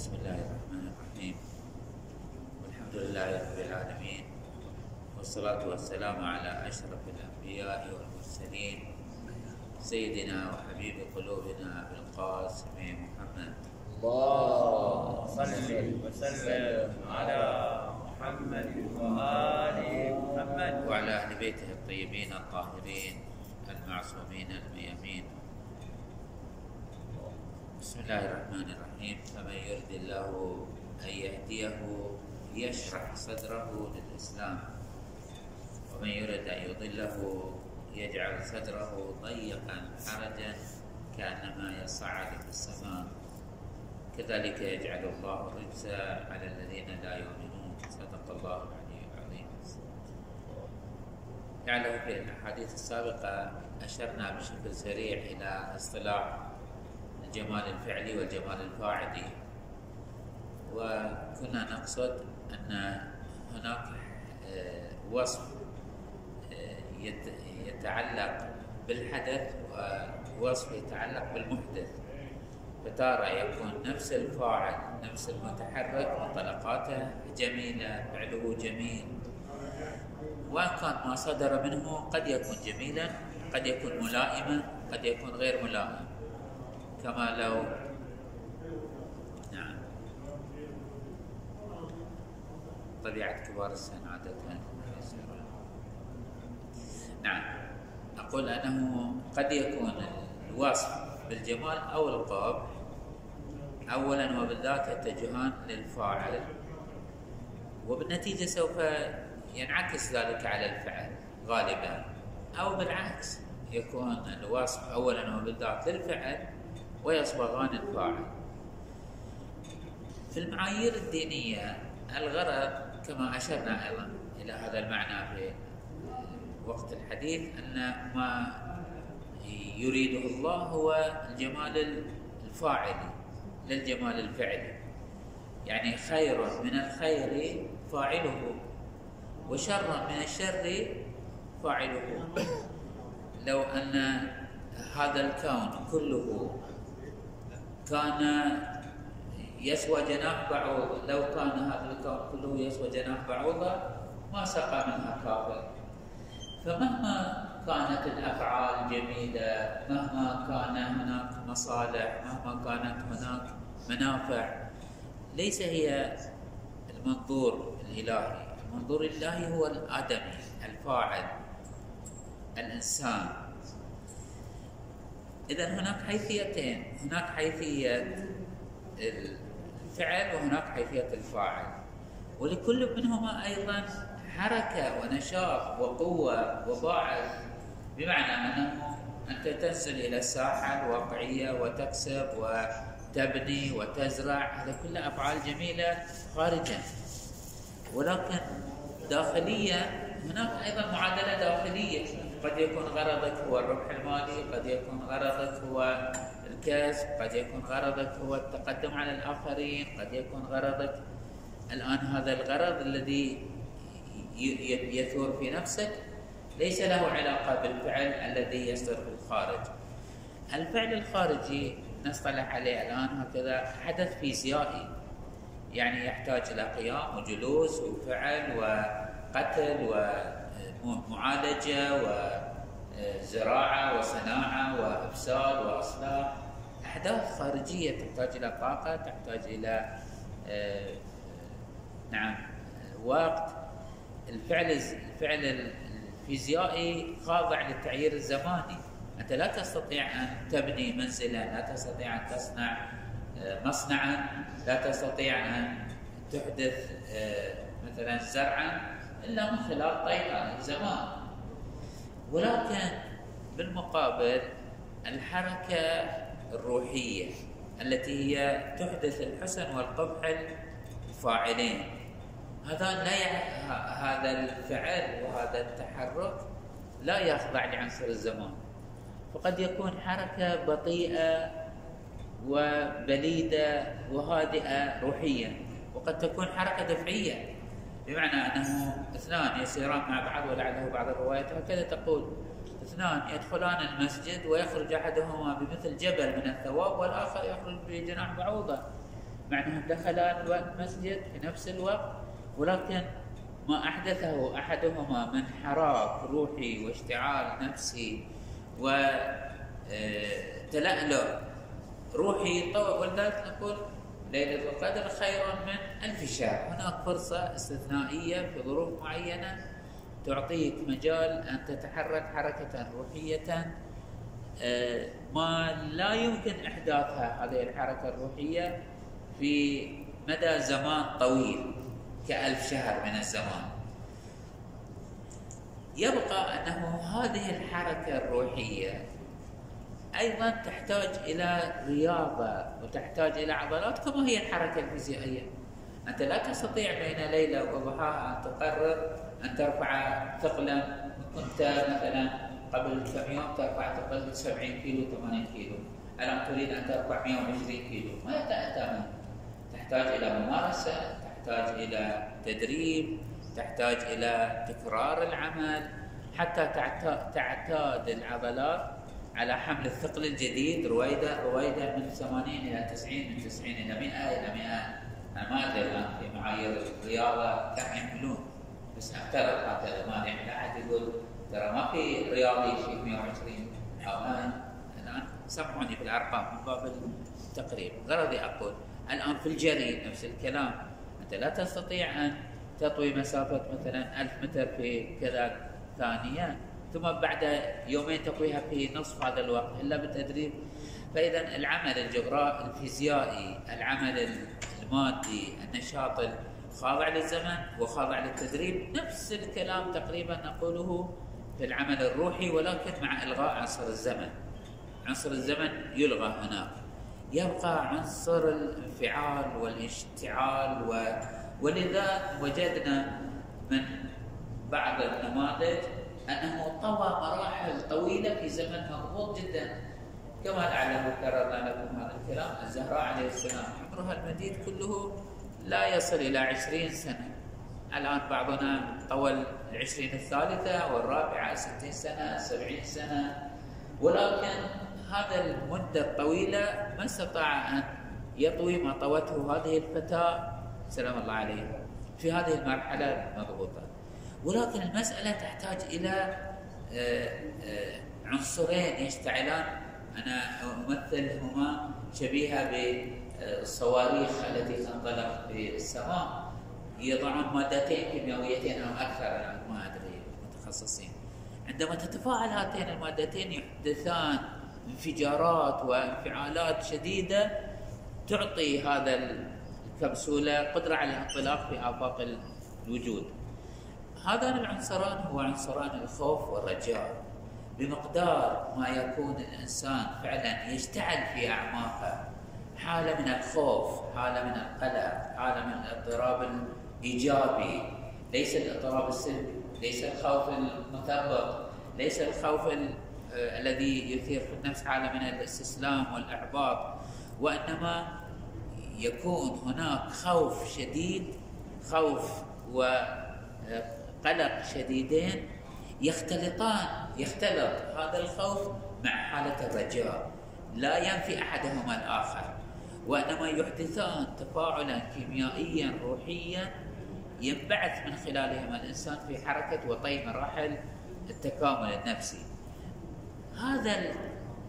بسم الله الرحمن الرحيم. والحمد لله رب العالمين. والصلاة والسلام على أشرف الأنبياء والمرسلين. سيدنا وحبيب قلوبنا بالقاسم محمد. اللهم صل وسلم على محمد وآل محمد. وعلى أهل بيته الطيبين الطاهرين المعصومين الميامين. بسم الله الرحمن الرحيم. فمن يرد الله أن يهديه يشرح صدره للإسلام. ومن يرد أن يضله يجعل صدره ضيقا حرجا كأنما يصعد في السماء. كذلك يجعل الله الرجس على الذين لا يؤمنون. صدق الله العلي العظيم. يعلم في الأحاديث السابقة أشرنا بشكل سريع إلى اصطلاح الجمال الفعلي والجمال الفاعلي وكنا نقصد أن هناك آه، وصف آه، يت- يتعلق بالحدث ووصف يتعلق بالمحدث. فتارة يكون نفس الفاعل نفس المتحرك انطلاقاته جميلة فعله جميل. وإن كان ما صدر منه قد يكون جميلا قد يكون ملائما قد يكون غير ملائم. كما لو نعم طبيعة كبار السن عادة. نعم أقول أنه قد يكون الوصف بالجمال أو القبح أولا وبالذات يتجهان للفاعل وبالنتيجة سوف ينعكس ذلك على الفعل غالبا أو بالعكس يكون الوصف أولا وبالذات للفعل ويصبغان الفاعل في المعايير الدينية الغرض كما أشرنا أيضا إلى هذا المعنى في وقت الحديث أن ما يريده الله هو الجمال الفاعلي للجمال الفعلي. يعني خير من الخير فاعله وشر من الشر فاعله. لو أن هذا الكون كله كان يسوى جناح بعوض. لو كان هذا الكون كله يسوى جناح بعوضة ما سقى منها كافر. فمهما كانت الأفعال جميلة مهما كان هناك مصالح مهما كانت هناك منافع ليس هي المنظور الإلهي. المنظور الإلهي هو الآدمي الفاعل الإنسان. إذا هناك حيثيتين هناك حيثية الفعل وهناك حيثية الفاعل. ولكل منهما أيضا حركة ونشاط وقوة وباعث بمعنى أنه أنت تنزل إلى الساحة الواقعية وتكسب وتبني وتزرع. هذا كلها أفعال جميلة خارجا. ولكن داخليا هناك أيضا معادلة داخلية. قد يكون غرضك هو الربح المالي قد يكون غرضك هو الكسب قد يكون غرضك هو التقدم على الآخرين قد يكون غرضك الآن هذا الغرض الذي يثور في نفسك ليس له علاقة بالفعل الذي يصدر في الخارج. الفعل الخارجي نصطلح عليه الآن هكذا حدث فيزيائي يعني يحتاج إلى قيام وجلوس وفعل وقتل ومعالجة وزراعة وصناعة وإفساد وإصلاح. أحداث خارجية تحتاج إلى طاقة تحتاج إلى آه، نعم وقت. الفعل الفعل الفيزيائي خاضع للتعيير الزماني. أنت لا تستطيع أن تبني منزلا لا تستطيع أن تصنع آه، مصنعا لا تستطيع أن تحدث آه، مثلا زرعا. إلا من خلال طيران الزمان. ولكن بالمقابل الحركة الروحية التي هي تحدث الحسن والقبح الفاعلين. هذا لا ي... هذا الفعل وهذا التحرك لا يخضع لعنصر الزمان. فقد يكون حركة بطيئة وبليدة وهادئة روحيا. وقد تكون حركة دفعية. بمعنى أنه اثنان يسيران مع بعض ولعله بعض الروايات هكذا تقول اثنان يدخلان المسجد ويخرج أحدهما بمثل جبل من الثواب والآخر يخرج بجناح بعوضة. مع أنهم دخلا المسجد في نفس الوقت ولكن ما أحدثه أحدهما من حراك روحي واشتعال نفسي وتلألؤ روحي طوى. ولذلك نقول ليلة القدر خير من ألف شهر هناك فرصة استثنائية في ظروف معينة تعطيك مجال أن تتحرك حركة روحية آه، ما لا يمكن إحداثها هذه الحركة الروحية في مدى زمان طويل كألف شهر من الزمان. يبقى أنه هذه الحركة الروحية أيضا تحتاج إلى رياضة وتحتاج إلى عضلات كما هي الحركة الفيزيائية. أنت لا تستطيع بين ليلة وضحاها أن تقرر أن ترفع ثقلا. كنت مثلا قبل كم يوم ترفع ثقل 70 كيلو 80 كيلو. الآن تريد أن ترفع 120 كيلو؟ ما تأتمن تحتاج إلى ممارسة تحتاج إلى تدريب تحتاج إلى تكرار العمل. حتى تعتاد العضلات على حمل الثقل الجديد رويدا رويدا من 80 إلى 90 من 90 إلى 100 إلى 100 أنا ما أدري الآن في معايير الرياضة كم يحملون. بس أفترض هكذا ما لا أحد يقول ترى ما في رياضي يشيل 120 أو الآن سامحوني في الأرقام من باب التقريب. غرضي أقول الآن في الجري نفس الكلام. أنت لا تستطيع أن تطوي مسافة مثلا 1000 متر في كذا ثانية. ثم بعد يومين تطويها في نصف هذا الوقت. إلا بالتدريب فإذا العمل الجغرافي الفيزيائي العمل المادي النشاط خاضع للزمن وخاضع للتدريب نفس الكلام تقريبا نقوله في العمل الروحي ولكن مع إلغاء عنصر الزمن. عنصر الزمن يلغى هناك. يبقى عنصر الانفعال والاشتعال و... ولذا وجدنا من بعض النماذج أنه طوى مراحل طويلة في زمن مضغوط جدا. كما لعله كررنا لكم هذا الكلام الزهراء عليه السلام عمرها المديد كله لا يصل إلى عشرين سنة. الآن بعضنا طول العشرين الثالثة والرابعة ستين سنة سبعين سنة. ولكن هذا المدة الطويلة ما استطاع أن يطوي ما طوته هذه الفتاة. سلام الله عليها في هذه المرحلة المضغوطة ولكن المسألة تحتاج إلى آه، آه، عنصرين يشتعلان. أنا أمثلهما شبيهة بالصواريخ التي تنطلق في السماء يضعون مادتين كيميائيتين أو أكثر أنا ما أدري متخصصين. عندما تتفاعل هاتين المادتين يحدثان انفجارات وانفعالات شديدة تعطي هذا الكبسولة قدرة على الانطلاق في آفاق الوجود. هذان العنصران هو عنصران الخوف والرجاء. بمقدار ما يكون الإنسان فعلا يشتعل في أعماقه حالة من الخوف حالة من القلق حالة من الاضطراب الإيجابي ليس الاضطراب السلبي ليس الخوف المثبط ليس الخوف آه، الذي يثير في النفس حالة من الاستسلام والإحباط وإنما يكون هناك خوف شديد خوف وقلق شديدين يختلطان يختلط هذا الخوف مع حالة الرجاء. لا ينفي أحدهما الآخر. وإنما يحدثان تفاعلا كيميائيا روحيا ينبعث من خلالهما الإنسان في حركة وطي مراحل التكامل النفسي. هذا ال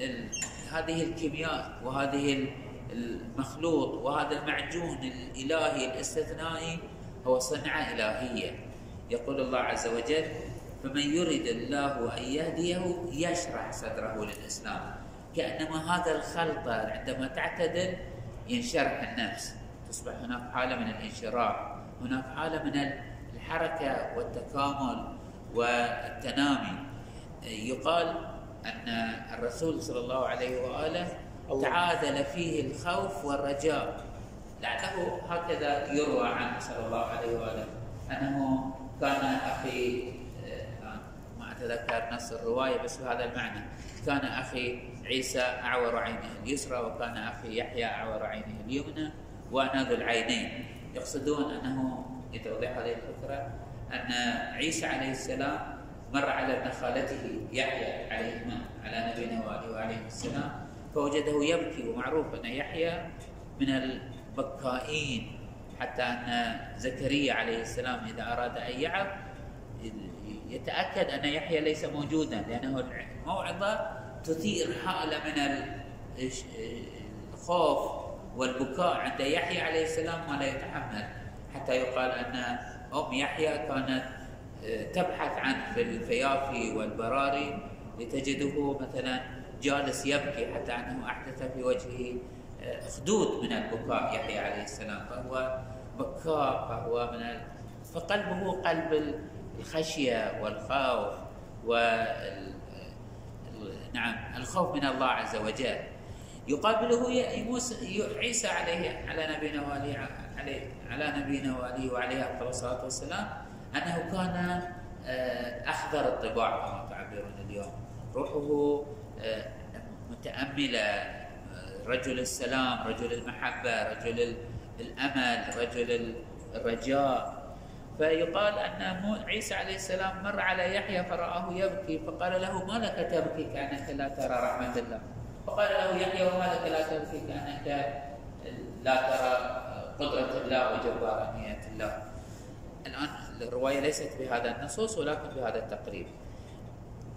ال هذه الكيمياء وهذه المخلوط وهذا المعجون الإلهي الإستثنائي هو صنعة إلهية. يقول الله عز وجل فمن يرد الله أن يهديه يشرح صدره للإسلام. كأنما هذا الخلطة عندما تعتدل ينشرح النفس. تصبح هناك حالة من الانشراح هناك حالة من الحركة والتكامل والتنامي. يقال أن الرسول صلى الله عليه وآله تعادل فيه الخوف والرجاء. لعله هكذا يروى عنه صلى الله عليه وآله. أنه كان أخي آه، ما أتذكر نص الرواية بس بهذا المعنى. كان أخي عيسى أعور عينه اليسرى وكان أخي يحيى أعور عينه اليمنى وأنا ذو العينين يقصدون أنه لتوضيح هذه الفكرة أن عيسى عليه السلام مر على ابن خالته يحيى عليهما على نبينا وآله وعليه السلام فوجده يبكي ومعروف أن يحيى من بكائين حتى أن زكريا عليه السلام إذا أراد أن يعظ يتأكد أن يحيى ليس موجودا لأنه الموعظة تثير حالة من الخوف والبكاء عند يحيى عليه السلام ما لا يتحمل حتى يقال أن أم يحيى كانت آه، تبحث عنه في الفيافي والبراري لتجده مثلا جالس يبكي حتى أنه أحدث في وجهه آه، خدود من البكاء يحيى عليه السلام فهو بكاء فهو من ال... فقلبه قلب الخشية والخوف و نعم الخوف من الله عز وجل. يقابله عيسى عليه على نبينا وعليه عليه على نبينا وعليه وعليه أفضل الصلاة والسلام أنه كان آه، أحذر الطباع كما تعبرون اليوم. روحه آه، متأملة. آه، رجل السلام رجل المحبة رجل الأمل رجل الرجاء. فيقال أن عيسى عليه السلام مر على يحيى فرآه يبكي فقال له ما لك تبكي كأنك لا ترى رحمة الله؟ فقال له يحيى وما لك لا تبكي كأنك لا ترى قدرة الله وجبارانية الله؟ الآن الرواية ليست بهذا النصوص ولكن بهذا التقريب.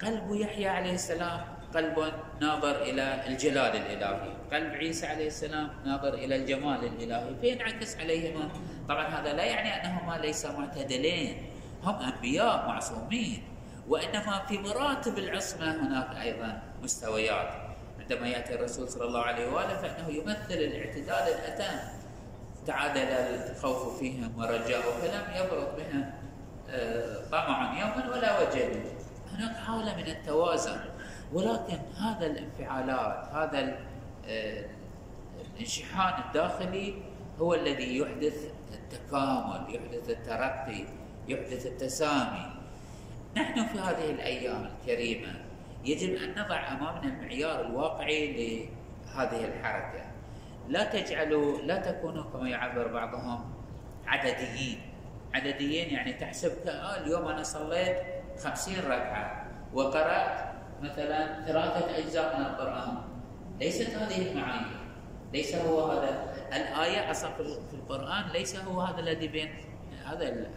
قلب يحيى عليه السلام قلب ناظر إلى الجلال الإلهي. قلب عيسى عليه السلام ناظر إلى الجمال الإلهي. فينعكس عليهما؟ طبعا هذا لا يعني أنهما ليس معتدلين. هم أنبياء معصومين. وإنما في مراتب العصمة هناك أيضا مستويات. عندما يأتي الرسول صلى الله عليه وآله فإنه يمثل الاعتدال الاتام تعادل الخوف فيهم ورجاء فلم يبرد بهم آه، طمع يوما ولا وجل هناك حاله من التوازن. ولكن هذا الانفعالات هذا آه، الانشحان الداخلي هو الذي يحدث التكامل يحدث الترقي يحدث التسامي. نحن في هذه الأيام الكريمة يجب أن نضع أمامنا المعيار الواقعي لهذه الحركة. لا تجعلوا لا تكونوا كما يعبر بعضهم عدديين. عدديين يعني تحسب اليوم أنا صليت خمسين ركعة وقرأت مثلا ثلاثة أجزاء من القرآن. ليست هذه المعايير ليس هو هذا الآية أصلا في القرآن ليس هو هذا الذي بين هذا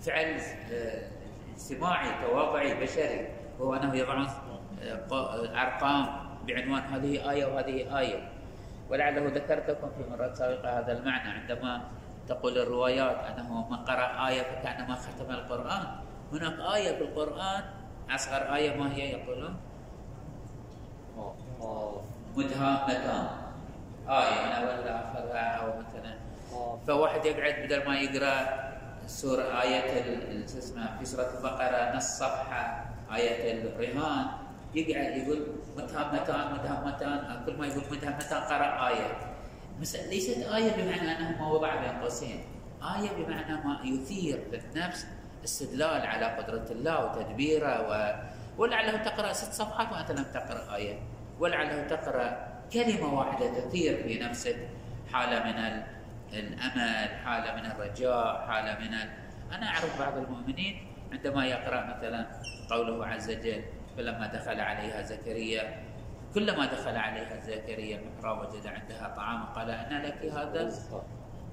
فعل آه، اجتماعي تواضعي بشري. هو أنه يضعون آه، أرقام بعنوان هذه آية وهذه آية. ولعله ذكرت لكم في مرات سابقة هذا المعنى. عندما تقول الروايات أنه من قرأ آية فكأنما ختم القرآن هناك آية في القرآن أصغر آية ما هي يقولون؟ مدهامتان. آية من أولها آخرها أو مثلا. فواحد يقعد بدل ما يقرأ سورة آية اسمها في سورة البقرة نص صفحة آية الرهان يقعد يقول متهمتان متهمتان كل ما يقول متهمتان قرأ آية. ليست آية بمعنى أنه ما وضع بين قوسين. آية بمعنى ما يثير في النفس استدلال على قدرة الله وتدبيره و... ولعله تقرأ ست صفحات وأنت لم تقرأ آية. ولعله تقرأ كلمة واحدة تثير في نفسك. حالة من الأمل حالة من الرجاء حالة من ال... أنا أعرف بعض المؤمنين عندما يقرأ مثلا قوله عز وجل فلما دخل عليها زكريا كلما دخل عليها زكريا المحراب وجد عندها طعام قال أنا لك هذا؟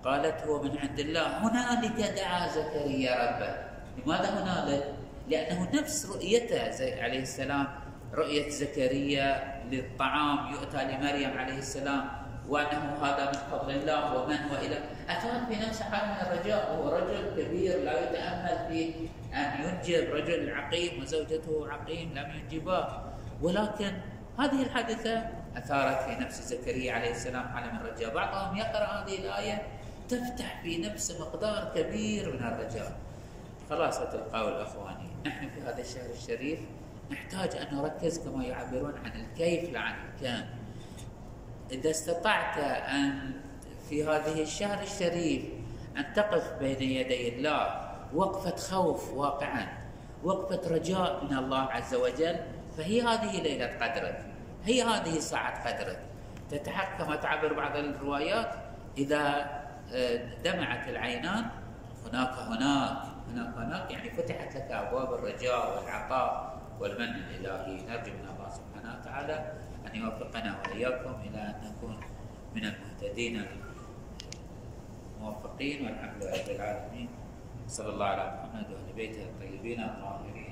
قالت هو من عند الله. هنالك دعا زكريا ربه. لماذا هنالك؟ لأنه نفس رؤيته عليه السلام رؤية زكريا للطعام يؤتى لمريم عليه السلام وأنه هذا من فضل الله ومن وإلى أتان في نفس حال من الرجاء وهو رجل كبير لا يتأمل في أن ينجب رجل عقيم وزوجته عقيم لم ينجباه. ولكن هذه الحادثة أثارت في نفس زكريا عليه السلام حالة من الرجاء. بعضهم يقرأ هذه الآية تفتح في نفسه مقدار كبير من الرجاء. خلاصة القول أخواني نحن في هذا الشهر الشريف نحتاج أن نركز كما يعبرون عن الكيف لا عن الكان. إذا استطعت أن في هذه الشهر الشريف أن تقف بين يدي الله وقفة خوف واقعا وقفة رجاء من الله عز وجل فهي هذه ليلة قدرك هي هذه ساعة قدرك. تتحقق كما تعبر بعض الروايات إذا آه، دمعت العينان هناك هناك. هناك هناك يعني فتحت لك أبواب الرجاء والعطاء والمن الإلهي. نرجو من الله سبحانه وتعالى أن يوفقنا وإياكم إلى أن نكون من المهتدين الموفقين والحمد لله رب العالمين. صلى الله على محمد وعلى بيته الطيبين الطاهرين.